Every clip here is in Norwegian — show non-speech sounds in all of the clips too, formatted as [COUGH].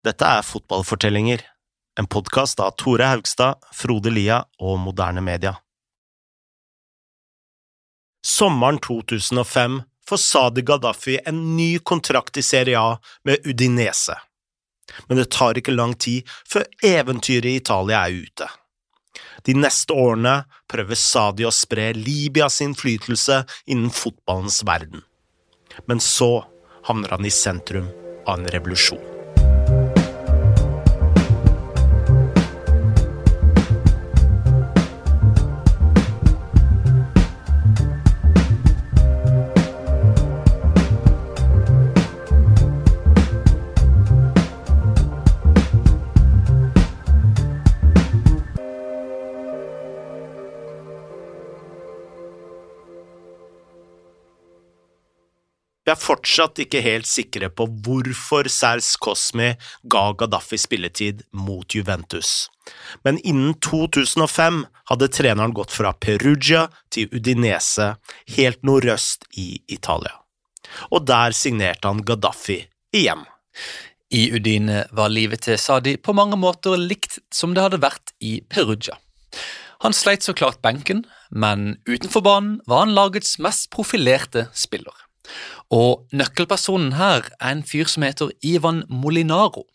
Dette er Fotballfortellinger, en podkast av Tore Haugstad, Frode Lia og Moderne Media. Sommeren 2005 får Sadi Gaddafi en ny kontrakt i Serie A med Udinese. Men det tar ikke lang tid før eventyret i Italia er ute. De neste årene prøver Sadi å spre Libyas innflytelse innen fotballens verden. Men så havner han i sentrum av en revolusjon. Vi er fortsatt ikke helt sikre på hvorfor Sers Cosmi ga Gaddafi spilletid mot Juventus, men innen 2005 hadde treneren gått fra Perugia til Udinese, helt nordøst i Italia. Og der signerte han Gaddafi igjen. I Udine var livet til Sadi på mange måter likt som det hadde vært i Perugia. Han sleit så klart benken, men utenfor banen var han lagets mest profilerte spiller. Og nøkkelpersonen her er en fyr som heter Ivan Molinaro.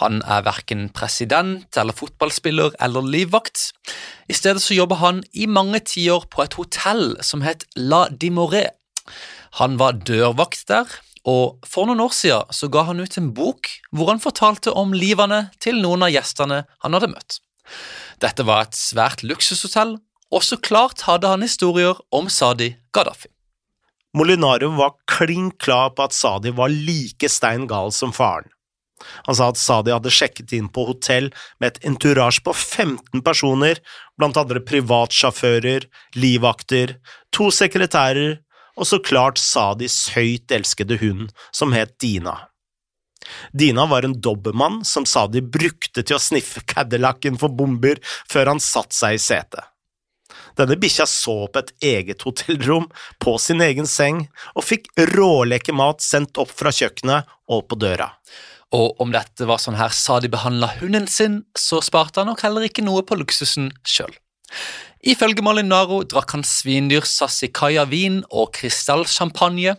Han er verken president eller fotballspiller eller livvakt. I stedet så jobber han i mange tiår på et hotell som het La Dimoré. Han var dørvakt der, og for noen år siden så ga han ut en bok hvor han fortalte om livene til noen av gjestene han hadde møtt. Dette var et svært luksushotell, og så klart hadde han historier om Sadi Gaddafi. Molinaro var klin klar på at Sadi var like stein gal som faren. Han sa at Sadi hadde sjekket inn på hotell med et entourage på 15 personer, blant andre privatsjåfører, livvakter, to sekretærer og så klart Sadis høyt elskede hund, som het Dina. Dina var en dobbermann som Sadi brukte til å sniffe Cadillacen for bomber før han satte seg i setet. Denne bikkja så på et eget hotellrom på sin egen seng og fikk råleke mat sendt opp fra kjøkkenet og på døra. Og om dette var sånn her Sadi behandla hunden sin, så sparte han nok heller ikke noe på luksusen sjøl. Ifølge Molinaro drakk han svindyr Sassicaia vin og krystallsjampanje,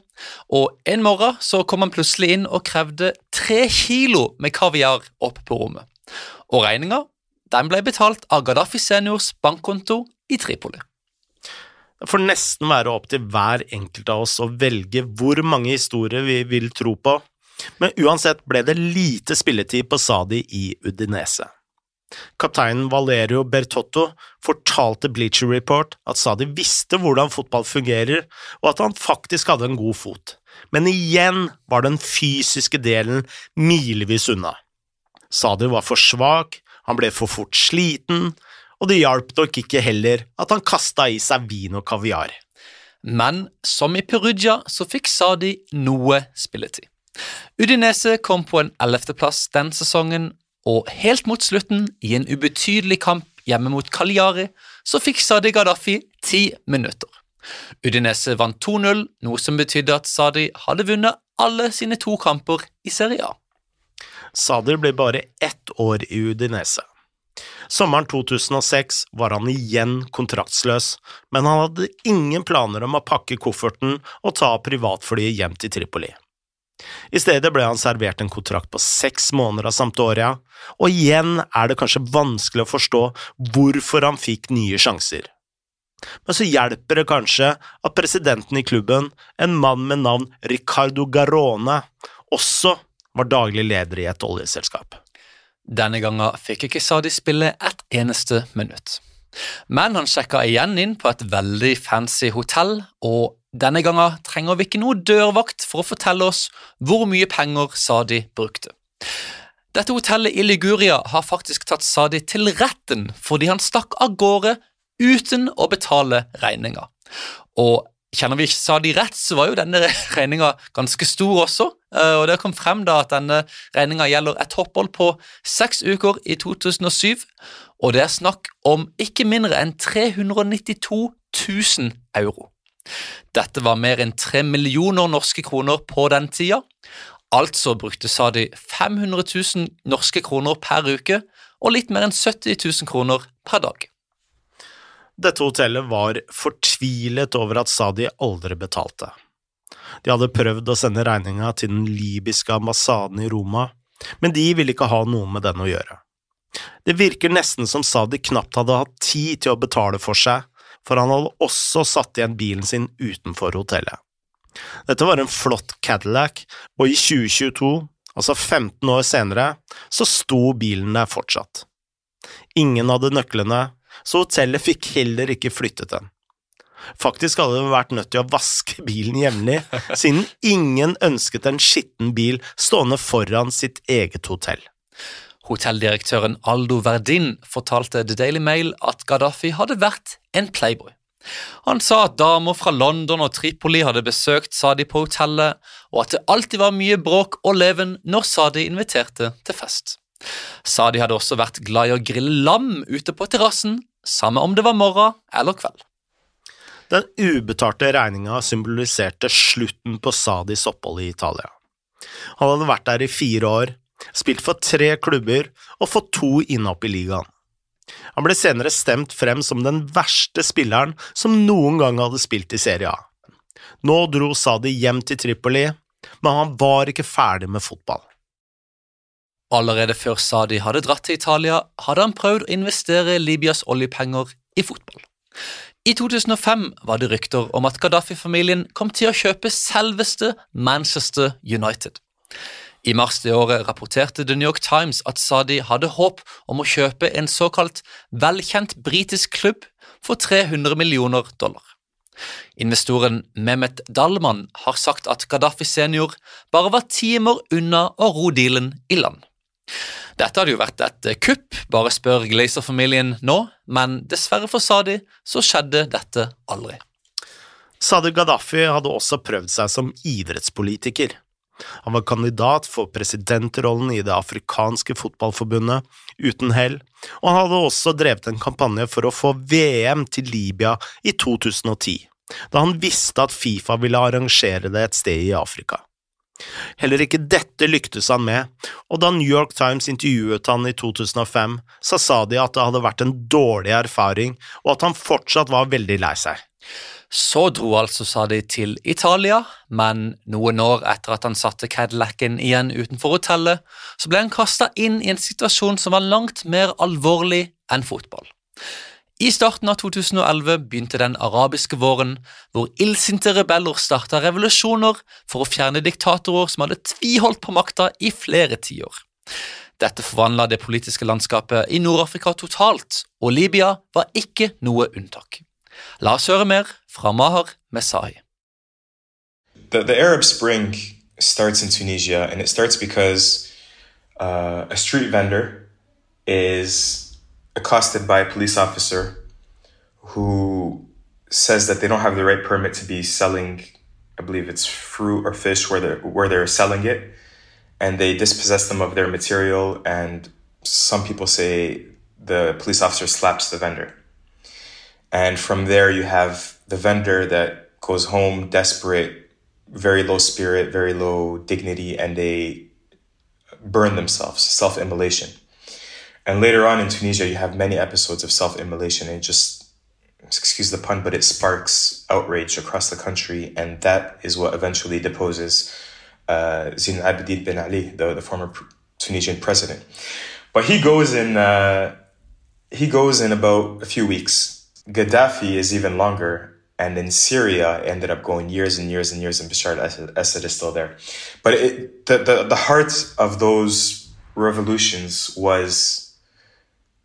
og en morgen så kom han plutselig inn og krevde tre kilo med kaviar opp på rommet. Og regninga ble betalt av Gaddafi seniors bankkonto i Tripoli. Det får nesten være opp til hver enkelt av oss å velge hvor mange historier vi vil tro på, men uansett ble det lite spilletid på Sadi i Udinese. Kapteinen Valerio Bertotto fortalte Bleacher Report at Sadi visste hvordan fotball fungerer, og at han faktisk hadde en god fot, men igjen var den fysiske delen milevis unna. Sadi var for svak, han ble for fort sliten, og det hjalp nok ikke heller at han kasta i seg vin og kaviar. Men som i Perugia så fikk Sadi noe spilletid. Udinese kom på en ellevteplass den sesongen, og helt mot slutten, i en ubetydelig kamp hjemme mot Cagliari, så fikk Sadi Gaddafi ti minutter. Udinese vant 2-0, noe som betydde at Sadi hadde vunnet alle sine to kamper i Serie A. Sadi ble bare ett år i Udinese. Sommeren 2006 var han igjen kontraktsløs, men han hadde ingen planer om å pakke kofferten og ta privatflyet hjem til Tripoli. I stedet ble han servert en kontrakt på seks måneder av Sampdoria, og igjen er det kanskje vanskelig å forstå hvorfor han fikk nye sjanser. Men så hjelper det kanskje at presidenten i klubben, en mann med navn Ricardo Garone, også var daglig leder i et oljeselskap. Denne gangen fikk ikke Sadi spille et eneste minutt. Men han sjekka igjen inn på et veldig fancy hotell, og denne gangen trenger vi ikke noe dørvakt for å fortelle oss hvor mye penger Sadi brukte. Dette hotellet i Liguria har faktisk tatt Sadi til retten fordi han stakk av gårde uten å betale regninga. Og Kjenner vi ikke sa de rett, så var jo denne [LAUGHS] regninga ganske stor også. og Det kom frem da at denne regninga gjelder et opphold på seks uker i 2007. Og det er snakk om ikke mindre enn 392 000 euro. Dette var mer enn tre millioner norske kroner på den tida. Altså brukte Sadi 500 000 norske kroner per uke og litt mer enn 70 000 kroner per dag. Dette hotellet var fortvilet over at Sadi aldri betalte. De hadde prøvd å sende regninga til den libyske ambassaden i Roma, men de ville ikke ha noe med den å gjøre. Det virker nesten som Sadi knapt hadde hatt tid til å betale for seg, for han hadde også satt igjen bilen sin utenfor hotellet. Dette var en flott Cadillac, og i 2022, altså 15 år senere, så sto bilen der fortsatt. Ingen hadde nøklene, så hotellet fikk heller ikke flyttet den. Faktisk hadde det vært nødt til å vaske bilen jevnlig, [LAUGHS] siden ingen ønsket en skitten bil stående foran sitt eget hotell. Hotelldirektøren Aldo Verdin fortalte The Daily Mail at Gaddafi hadde vært en playboy. Han sa at damer fra London og Tripoli hadde besøkt Sadi på hotellet, og at det alltid var mye bråk og leven når Sadi inviterte til fest. Sadi hadde også vært glad i å grille lam ute på terrassen, samme om det var morgen eller kveld. Den ubetalte regninga symboliserte slutten på Sadis opphold i Italia. Han hadde vært der i fire år, spilt for tre klubber og fått to innhopp i ligaen. Han ble senere stemt frem som den verste spilleren som noen gang hadde spilt i Serie A. Nå dro Sadi hjem til Tripoli, men han var ikke ferdig med fotball. Allerede før Sadi hadde dratt til Italia, hadde han prøvd å investere Libyas oljepenger i fotball. I 2005 var det rykter om at Gaddafi-familien kom til å kjøpe selveste Manchester United. I mars det året rapporterte The New York Times at Sadi hadde håp om å kjøpe en såkalt velkjent britisk klubb for 300 millioner dollar. Investoren Mehmet Dalman har sagt at Gaddafi senior bare var timer unna å ro dealen i land. Dette hadde jo vært et kupp, bare spør Glazer-familien nå, men dessverre for Sadi så skjedde dette aldri. Sadi Gaddafi hadde også prøvd seg som idrettspolitiker. Han var kandidat for presidentrollen i det afrikanske fotballforbundet, uten hell, og han hadde også drevet en kampanje for å få VM til Libya i 2010, da han visste at Fifa ville arrangere det et sted i Afrika. Heller ikke dette lyktes han med, og da New York Times intervjuet han i 2005, sa Sadi at det hadde vært en dårlig erfaring, og at han fortsatt var veldig lei seg. Så dro altså Sadi til Italia, men noen år etter at han satte Cadillacen igjen utenfor hotellet, så ble han kasta inn i en situasjon som var langt mer alvorlig enn fotball. I starten av 2011 begynte den arabiske våren, hvor illsinte rebeller starta revolusjoner for å fjerne diktatorer som hadde tviholdt på makta i flere tiår. Dette forvandla det politiske landskapet i Nord-Afrika totalt, og Libya var ikke noe unntak. La oss høre mer fra Mahar Mesai. The, the Arab Spring starts in Tunisia, and it starts because uh, a street vendor is accosted by a police officer who says that they don't have the right permit to be selling, I believe it's fruit or fish where they're, where they're selling it, and they dispossess them of their material. And some people say the police officer slaps the vendor. And from there, you have the vendor that goes home desperate, very low spirit, very low dignity, and they burn themselves, self immolation. And later on in Tunisia, you have many episodes of self immolation. It just, excuse the pun, but it sparks outrage across the country. And that is what eventually deposes uh, Zine Abidine Ben Ali, the, the former Tunisian president. But he goes in, uh, he goes in about a few weeks Gaddafi is even longer. And in Syria, ended up going years and years and years, and Bashar al-Assad is still there. But it, the, the, the heart of those revolutions was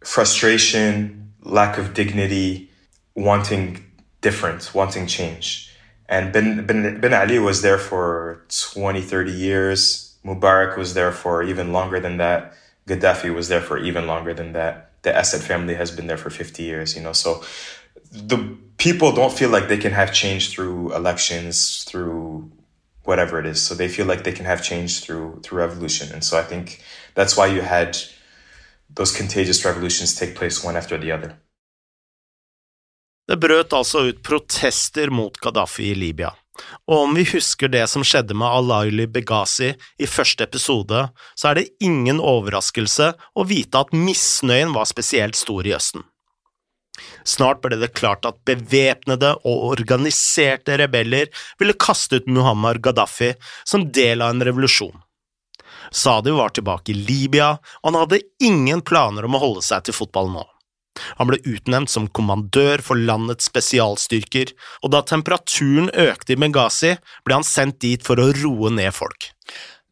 frustration, lack of dignity, wanting different, wanting change. And Ben, ben, ben Ali was there for 20, 30 years. Mubarak was there for even longer than that. Gaddafi was there for even longer than that. The Assad family has been there for 50 years, you know. So the people don't feel like they can have change through elections, through whatever it is. So they feel like they can have change through through revolution. And so I think that's why you had those contagious revolutions take place one after the other. Det brøt altså ut protester mot Gaddafi i Libya, Og om vi husker det som skjedde med Alaili Beghazi i første episode, så er det ingen overraskelse å vite at misnøyen var spesielt stor i Østen. Snart ble det klart at bevæpnede og organiserte rebeller ville kaste ut Muhammad Gaddafi som del av en revolusjon. Sadi var tilbake i Libya, og han hadde ingen planer om å holde seg til fotball nå. Han ble utnevnt som kommandør for landets spesialstyrker, og da temperaturen økte i Benghazi, ble han sendt dit for å roe ned folk.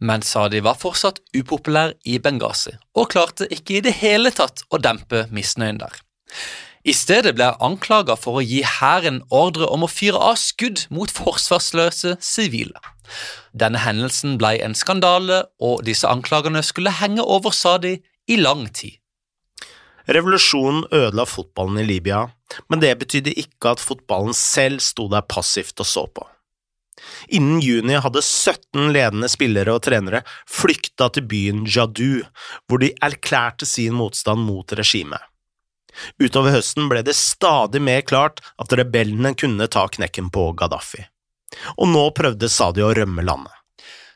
Men Sadi var fortsatt upopulær i Benghazi, og klarte ikke i det hele tatt å dempe misnøyen der. I stedet ble han anklaga for å gi hæren ordre om å fyre av skudd mot forsvarsløse sivile. Denne hendelsen ble en skandale, og disse anklagene skulle henge over Sadi i lang tid. Revolusjonen ødela fotballen i Libya, men det betydde ikke at fotballen selv sto der passivt og så på. Innen juni hadde 17 ledende spillere og trenere flykta til byen Jadu, hvor de erklærte sin motstand mot regimet. Utover høsten ble det stadig mer klart at rebellene kunne ta knekken på Gaddafi. Og nå prøvde Sadi å rømme landet.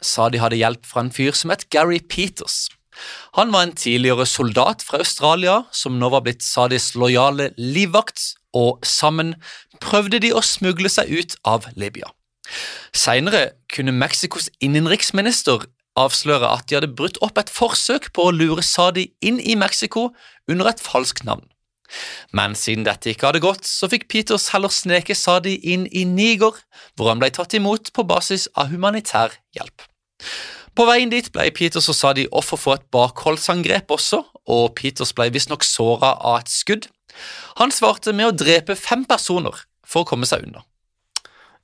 Sadi hadde hjelp fra en fyr som het Gary Peters. Han var en tidligere soldat fra Australia som nå var blitt Sadis lojale livvakt, og sammen prøvde de å smugle seg ut av Libya. Senere kunne Mexicos innenriksminister avsløre at de hadde brutt opp et forsøk på å lure Sadi inn i Mexico under et falskt navn. Men siden dette ikke hadde gått, så fikk Peters heller sneke Sadi inn i Niger, hvor han ble tatt imot på basis av humanitær hjelp. På veien dit ble Peters og Sadi offer for et bakholdsangrep også, og Peters ble visstnok såra av et skudd. Han svarte med å drepe fem personer for å komme seg unna.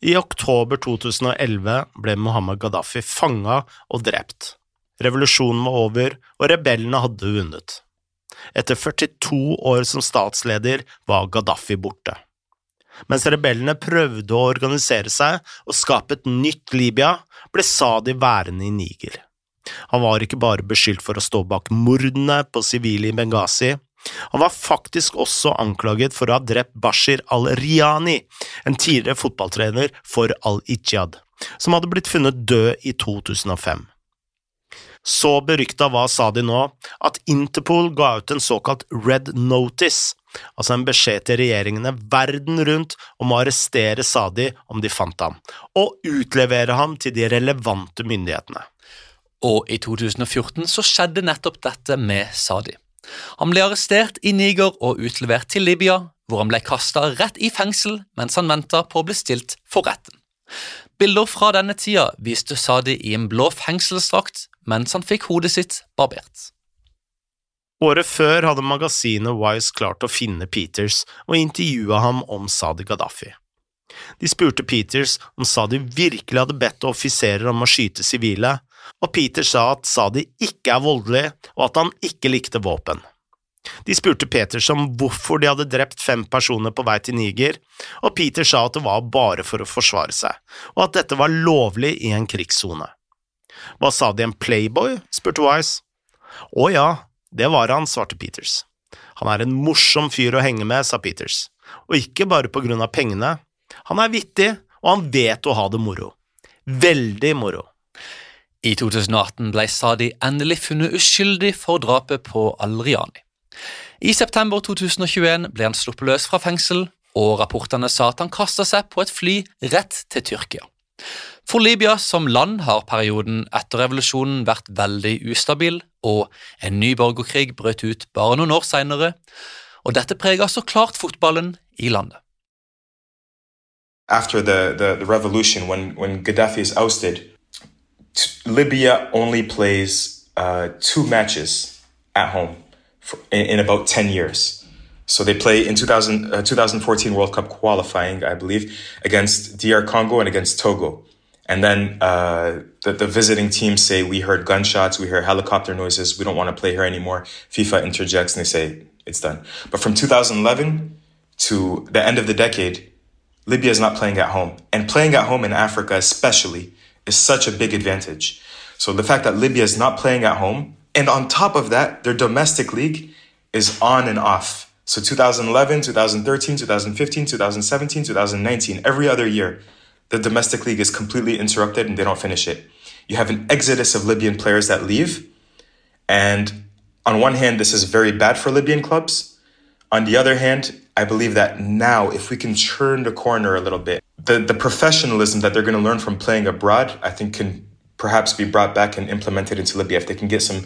I oktober 2011 ble Muhammad Gaddafi fanga og drept. Revolusjonen var over, og rebellene hadde vunnet. Etter 42 år som statsleder var Gaddafi borte. Mens rebellene prøvde å organisere seg og skape et nytt Libya, ble Sadi værende i Niger. Han var ikke bare beskyldt for å stå bak mordene på sivile i Benghazi, han var faktisk også anklaget for å ha drept Bashir al-Riyani, en tidligere fotballtrener for al-Ijad, som hadde blitt funnet død i 2005. Så berykta var Sadi nå at Interpol ga ut en såkalt Red Notice, altså en beskjed til regjeringene verden rundt om å arrestere Sadi om de fant ham, og utlevere ham til de relevante myndighetene. Og i 2014 så skjedde nettopp dette med Sadi. Han ble arrestert i Niger og utlevert til Libya, hvor han ble kasta rett i fengsel mens han venta på å bli stilt for retten. Bilder fra denne tida viste Sadi i en blå fengselsdrakt mens han fikk hodet sitt barbert. Året før hadde magasinet Wise klart å finne Peters og intervjua ham om Sadi Gaddafi. De spurte Peters om Sadi virkelig hadde bedt offiserer om å skyte sivile, og Peters sa at Sadi ikke er voldelig og at han ikke likte våpen. De spurte Peters om hvorfor de hadde drept fem personer på vei til Niger, og Peter sa at det var bare for å forsvare seg, og at dette var lovlig i en krigssone. Hva sa de en playboy? spurte Wise. Å ja, det var han, svarte Peters. Han er en morsom fyr å henge med, sa Peters, og ikke bare på grunn av pengene. Han er vittig, og han vet å ha det moro. Veldig moro. I 2018 ble Sadi endelig funnet uskyldig for drapet på Al-Riani. I september 2021 ble han sluppet løs fra fengsel, og rapportene sa at han kasta seg på et fly rett til Tyrkia. For Libya som land har perioden etter revolusjonen vært veldig ustabil, og en ny borgerkrig brøt ut bare noen år senere, og dette prega så klart fotballen i landet. After the, the, the revolution, when, when Gaddafi is ousted, Libya only plays uh, two matches at home. For, in, in, about 10 years. So they play in 2000, uh, 2014 World Cup qualifying, I believe, against DR Congo and against Togo. And then uh, the, the visiting teams say, We heard gunshots, we hear helicopter noises, we don't want to play here anymore. FIFA interjects and they say, It's done. But from 2011 to the end of the decade, Libya is not playing at home. And playing at home in Africa, especially, is such a big advantage. So the fact that Libya is not playing at home and on top of that, their domestic league is on and off. So 2011, 2013, 2015, 2017, 2019, every other year, the domestic league is completely interrupted and they don't finish it. You have an exodus of Libyan players that leave. And on one hand, this is very bad for Libyan clubs. On the other hand, I believe that now, if we can turn the corner a little bit, the, the professionalism that they're going to learn from playing abroad, I think can perhaps be brought back and implemented into Libya. If they can get some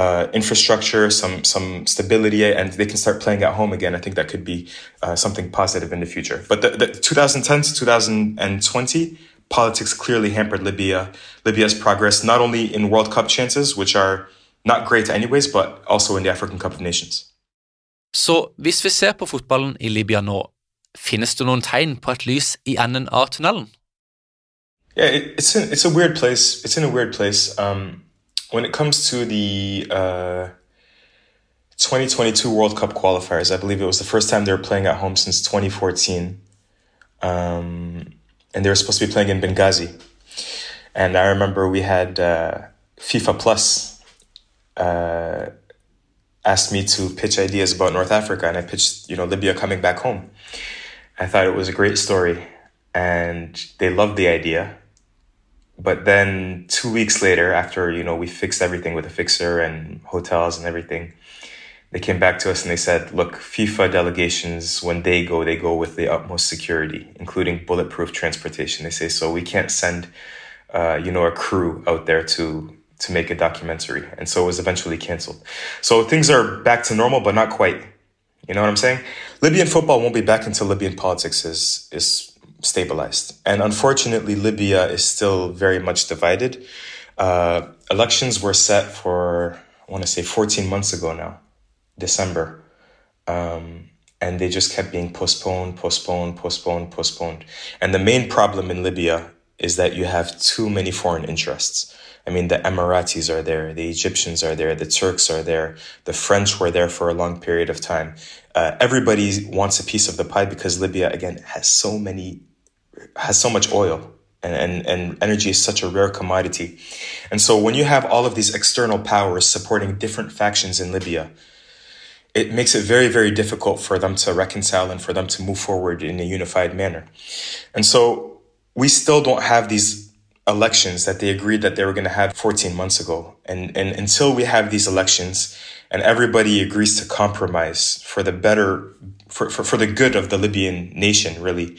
uh, infrastructure, some some stability, and they can start playing at home again, I think that could be uh, something positive in the future. But the, the 2010 to 2020, politics clearly hampered Libya Libya's progress, not only in World Cup chances, which are not great anyways, but also in the African Cup of Nations. Så hvis vi ser på fotballen Libya nå, finnes det noen tegn på et lys i enden av tunnelen? Yeah, it, it's in, it's a weird place. It's in a weird place. Um, when it comes to the uh, 2022 World Cup qualifiers, I believe it was the first time they were playing at home since 2014, um, and they were supposed to be playing in Benghazi. And I remember we had uh, FIFA Plus. Uh, asked me to pitch ideas about North Africa, and I pitched, you know, Libya coming back home. I thought it was a great story, and they loved the idea. But then two weeks later, after you know we fixed everything with a fixer and hotels and everything, they came back to us and they said, "Look, FIFA delegations when they go, they go with the utmost security, including bulletproof transportation." They say so we can't send, uh, you know, a crew out there to to make a documentary. And so it was eventually canceled. So things are back to normal, but not quite. You know what I'm saying? Libyan football won't be back until Libyan politics is, is stabilized. And unfortunately, Libya is still very much divided. Uh, elections were set for, I want to say 14 months ago now, December. Um, and they just kept being postponed, postponed, postponed, postponed. And the main problem in Libya is that you have too many foreign interests. I mean, the Emiratis are there, the Egyptians are there, the Turks are there, the French were there for a long period of time. Uh, everybody wants a piece of the pie because Libya, again, has so many, has so much oil. And, and, and energy is such a rare commodity. And so when you have all of these external powers supporting different factions in Libya, it makes it very, very difficult for them to reconcile and for them to move forward in a unified manner. And so we still don't have these elections that they agreed that they were going to have 14 months ago. And, and until we have these elections and everybody agrees to compromise for the better, for, for, for the good of the Libyan nation, really,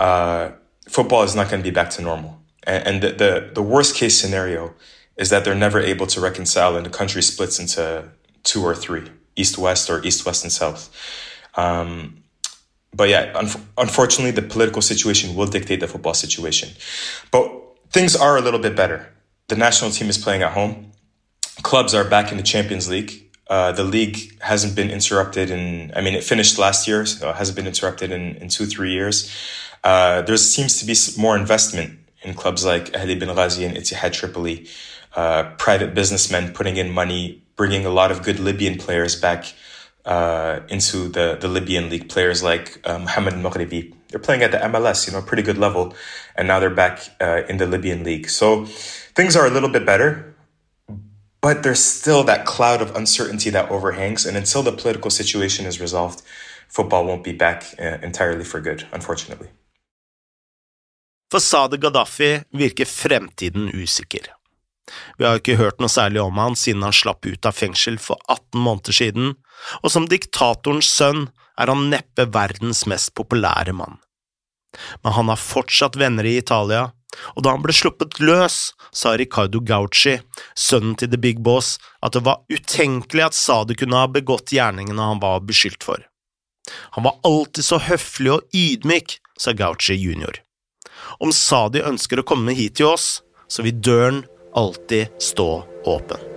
uh, football is not going to be back to normal. And, and the, the, the worst case scenario is that they're never able to reconcile and the country splits into two or three, east west or east west and south. Um, but yeah, un- unfortunately, the political situation will dictate the football situation. But things are a little bit better. The national team is playing at home. Clubs are back in the Champions League. Uh, the league hasn't been interrupted in, I mean, it finished last year, so it hasn't been interrupted in, in two, three years. Uh, there seems to be more investment in clubs like Ahli bin Ghazi and Ittihad Tripoli, uh, private businessmen putting in money, bringing a lot of good Libyan players back uh, into the, the Libyan league. Players like uh, Mohamed Maghribi, they're playing at the MLS, you know, pretty good level, and now they're back uh, in the Libyan league. So things are a little bit better, but there's still that cloud of uncertainty that overhangs, and until the political situation is resolved, football won't be back uh, entirely for good, unfortunately. For Sade Gaddafi virker fremtiden usikker. Vi har ikke hørt noe særlig om han siden han slapp ut av fengsel for 18 måneder siden, og som diktatorens sønn er han neppe verdens mest populære mann. Men han har fortsatt venner i Italia, og da han ble sluppet løs, sa Ricardo Gauci, sønnen til The Big Boss, at det var utenkelig at Sadi kunne ha begått gjerningene han var beskyldt for. Han var alltid så høflig og ydmyk, sa Gauci junior. Om Sadi ønsker å komme hit til oss, så vil døren alltid stå åpen.